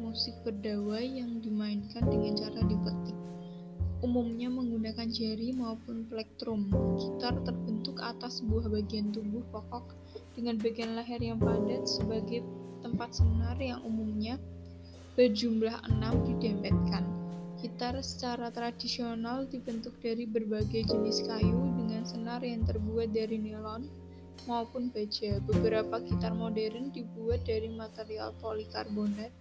musik berdawai yang dimainkan dengan cara dipetik, umumnya menggunakan jari maupun plektrum. Gitar terbentuk atas sebuah bagian tubuh pokok dengan bagian leher yang padat sebagai tempat senar yang umumnya berjumlah enam didempetkan. Gitar secara tradisional dibentuk dari berbagai jenis kayu dengan senar yang terbuat dari nilon, maupun baja. Beberapa gitar modern dibuat dari material polikarbonat.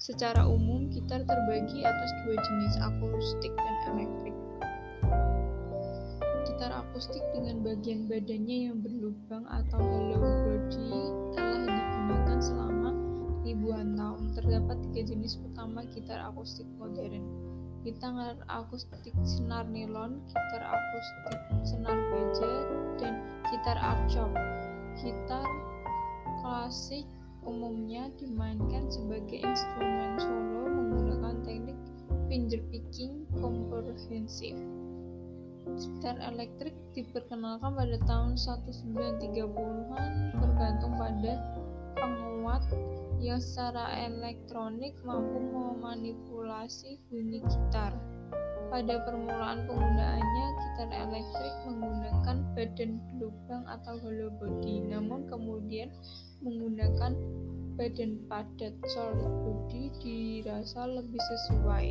Secara umum, gitar terbagi atas dua jenis, akustik dan elektrik. Gitar akustik dengan bagian badannya yang berlubang atau hollow body telah digunakan selama ribuan tahun. Terdapat tiga jenis utama gitar akustik modern. Gitar akustik senar nilon, gitar akustik gitar archop. Gitar klasik umumnya dimainkan sebagai instrumen solo menggunakan teknik finger picking komprehensif. Gitar elektrik diperkenalkan pada tahun 1930-an bergantung pada secara elektronik mampu memanipulasi bunyi gitar. Pada permulaan penggunaannya, gitar elektrik menggunakan badan berlubang atau hollow body, namun kemudian menggunakan badan padat solid body dirasa lebih sesuai.